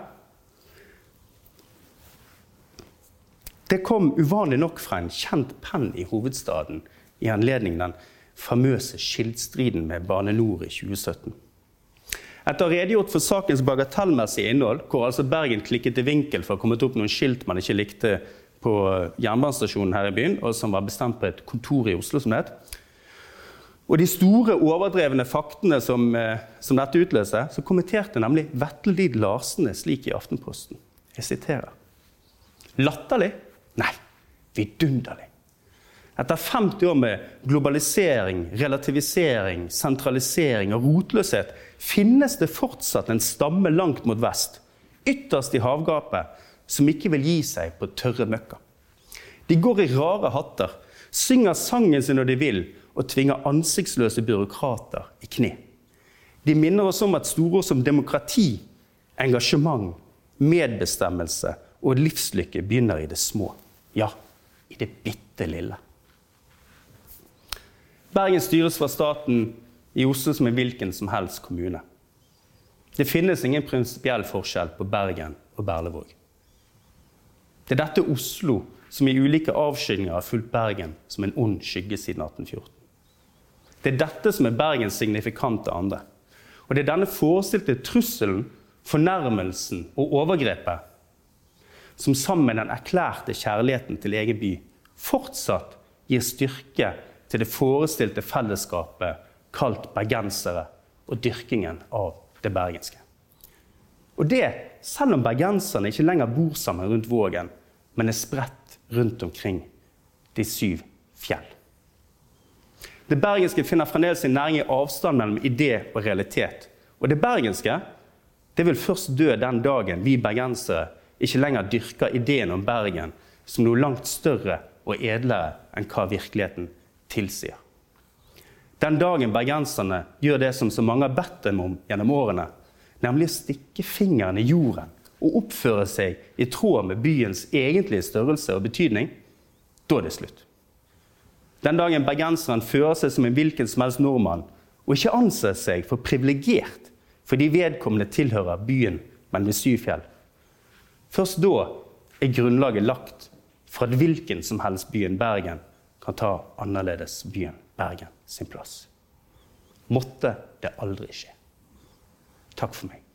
Det kom uvanlig nok fra en kjent penn i hovedstaden i anledning den famøse skiltstriden med Bane NOR i 2017. Etter å ha redegjort for sakens bagatellmessige innhold, hvor altså Bergen klikket i vinkel for å komme opp noen skilt man ikke likte på jernbanestasjonen her i byen, og som var bestemt på et kontor i Oslo, som det het, og de store, overdrevne faktene som, eh, som dette utløser, så kommenterte nemlig Vetle Lid Larsene slik i Aftenposten. Jeg siterer. Latterlig Nei, vidunderlig. Etter 50 år med globalisering, relativisering, sentralisering og rotløshet finnes det fortsatt en stamme langt mot vest, ytterst i havgapet, som ikke vil gi seg på tørre møkka. De går i rare hatter, synger sangen sin når de vil, og tvinger ansiktsløse byråkrater i kne. De minner oss om at storord som demokrati, engasjement, medbestemmelse og livslykke begynner i det små. Ja, i det bitte lille. Bergen styres fra staten i Oslo som en hvilken som helst kommune. Det finnes ingen prinsipiell forskjell på Bergen og Berlevåg. Det er dette Oslo som i ulike avskygninger har fulgt Bergen som en ond skygge siden 1814. Det er dette som er Bergens signifikante andre. Og det er denne forestilte trusselen, fornærmelsen og overgrepet som sammen med den erklærte kjærligheten til egen by fortsatt gir styrke til det forestilte fellesskapet kalt bergensere og dyrkingen av det bergenske. Og det selv om bergenserne ikke lenger bor sammen rundt Vågen, men er spredt rundt omkring de syv fjell. Det bergenske finner fremdeles sin næring i avstand mellom idé og realitet. Og det bergenske det vil først dø den dagen vi bergensere ikke lenger dyrker ideen om Bergen som noe langt større og edlere enn hva virkeligheten tilsier. Den dagen bergenserne gjør det som så mange har bedt dem om gjennom årene, nemlig å stikke fingeren i jorden og oppføre seg i tråd med byens egentlige størrelse og betydning, da er det slutt. Den dagen bergenseren fører seg som en hvilken som helst nordmann og ikke anser seg for privilegert fordi vedkommende tilhører byen mellom de syv fjell, Først da er grunnlaget lagt for at hvilken som helst byen Bergen kan ta annerledes byen Bergen sin plass. Måtte det aldri skje. Takk for meg.